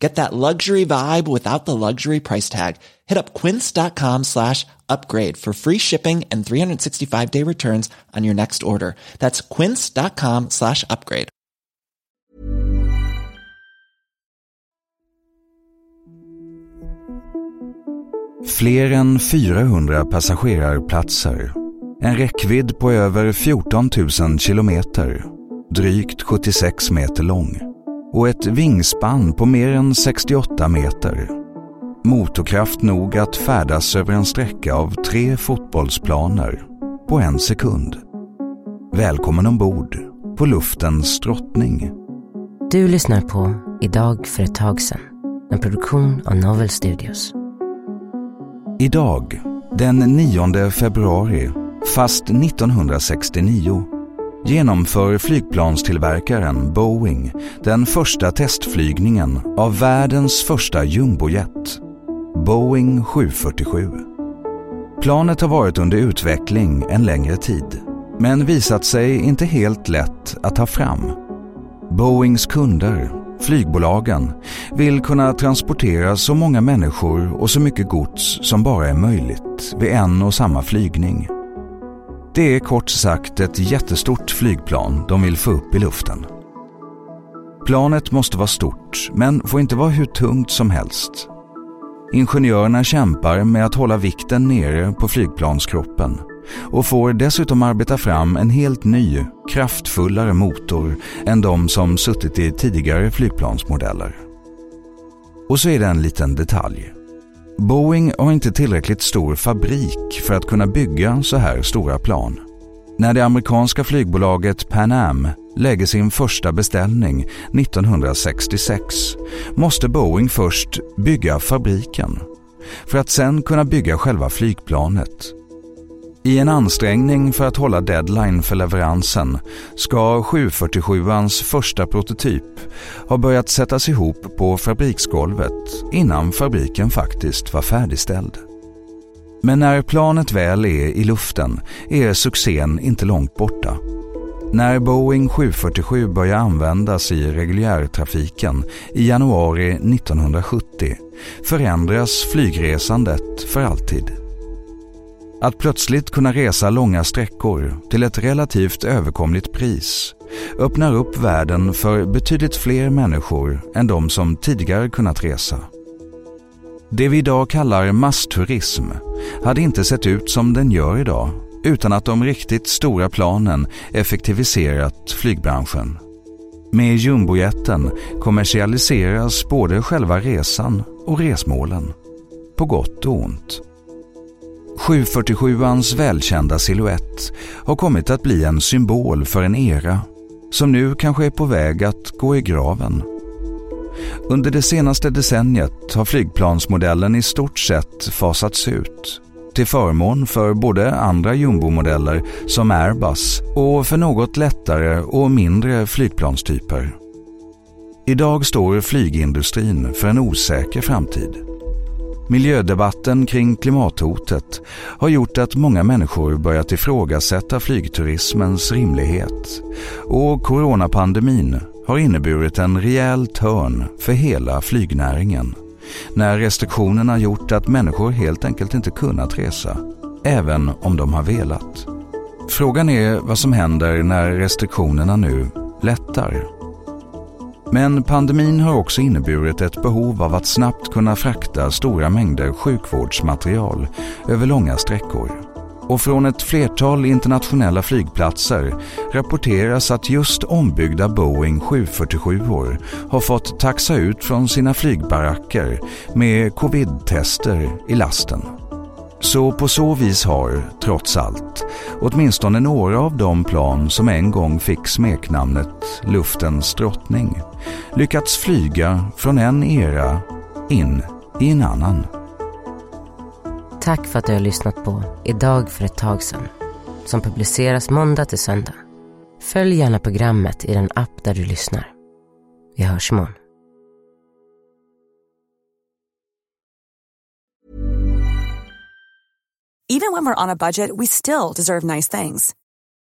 Get that luxury vibe without the luxury price tag. Hit up quince.com slash upgrade for free shipping and 365 day returns on your next order. That's quince.com slash upgrade. Fler än 400 passagerarplatser. En räckvidd på över 14 000 kilometer. Drygt 76 meter lång. Och ett vingspann på mer än 68 meter. Motorkraft nog att färdas över en sträcka av tre fotbollsplaner på en sekund. Välkommen ombord på luftens drottning. Du lyssnar på Idag för ett tag sedan. En produktion av Novel Studios. Idag, den 9 februari, fast 1969, genomför flygplanstillverkaren Boeing den första testflygningen av världens första jumbojet, Boeing 747. Planet har varit under utveckling en längre tid, men visat sig inte helt lätt att ta fram. Boeings kunder, flygbolagen, vill kunna transportera så många människor och så mycket gods som bara är möjligt vid en och samma flygning. Det är kort sagt ett jättestort flygplan de vill få upp i luften. Planet måste vara stort, men får inte vara hur tungt som helst. Ingenjörerna kämpar med att hålla vikten nere på flygplanskroppen och får dessutom arbeta fram en helt ny, kraftfullare motor än de som suttit i tidigare flygplansmodeller. Och så är det en liten detalj. Boeing har inte tillräckligt stor fabrik för att kunna bygga så här stora plan. När det amerikanska flygbolaget Pan Am lägger sin första beställning 1966 måste Boeing först bygga fabriken för att sen kunna bygga själva flygplanet. I en ansträngning för att hålla deadline för leveransen ska 747ans första prototyp ha börjat sättas ihop på fabriksgolvet innan fabriken faktiskt var färdigställd. Men när planet väl är i luften är succén inte långt borta. När Boeing 747 börjar användas i reguljärtrafiken i januari 1970 förändras flygresandet för alltid. Att plötsligt kunna resa långa sträckor till ett relativt överkomligt pris öppnar upp världen för betydligt fler människor än de som tidigare kunnat resa. Det vi idag kallar massturism hade inte sett ut som den gör idag utan att de riktigt stora planen effektiviserat flygbranschen. Med jumbojeten kommersialiseras både själva resan och resmålen. På gott och ont. 747ans välkända siluett har kommit att bli en symbol för en era som nu kanske är på väg att gå i graven. Under det senaste decenniet har flygplansmodellen i stort sett fasats ut till förmån för både andra jumbomodeller som Airbus och för något lättare och mindre flygplanstyper. Idag står flygindustrin för en osäker framtid. Miljödebatten kring klimathotet har gjort att många människor börjat ifrågasätta flygturismens rimlighet och coronapandemin har inneburit en rejäl törn för hela flygnäringen när restriktionerna gjort att människor helt enkelt inte kunnat resa, även om de har velat. Frågan är vad som händer när restriktionerna nu lättar. Men pandemin har också inneburit ett behov av att snabbt kunna frakta stora mängder sjukvårdsmaterial över långa sträckor. Och från ett flertal internationella flygplatser rapporteras att just ombyggda Boeing 747 har fått taxa ut från sina flygbaracker med covid-tester i lasten. Så på så vis har, trots allt, åtminstone några av de plan som en gång fick smeknamnet luftens drottning lyckats flyga från en era in i en annan. Tack för att du har lyssnat på Idag för ett tag sedan som publiceras måndag till söndag. Följ gärna programmet i den app där du lyssnar. Vi hörs imorgon. Even when we're on a budget, we still deserve nice things.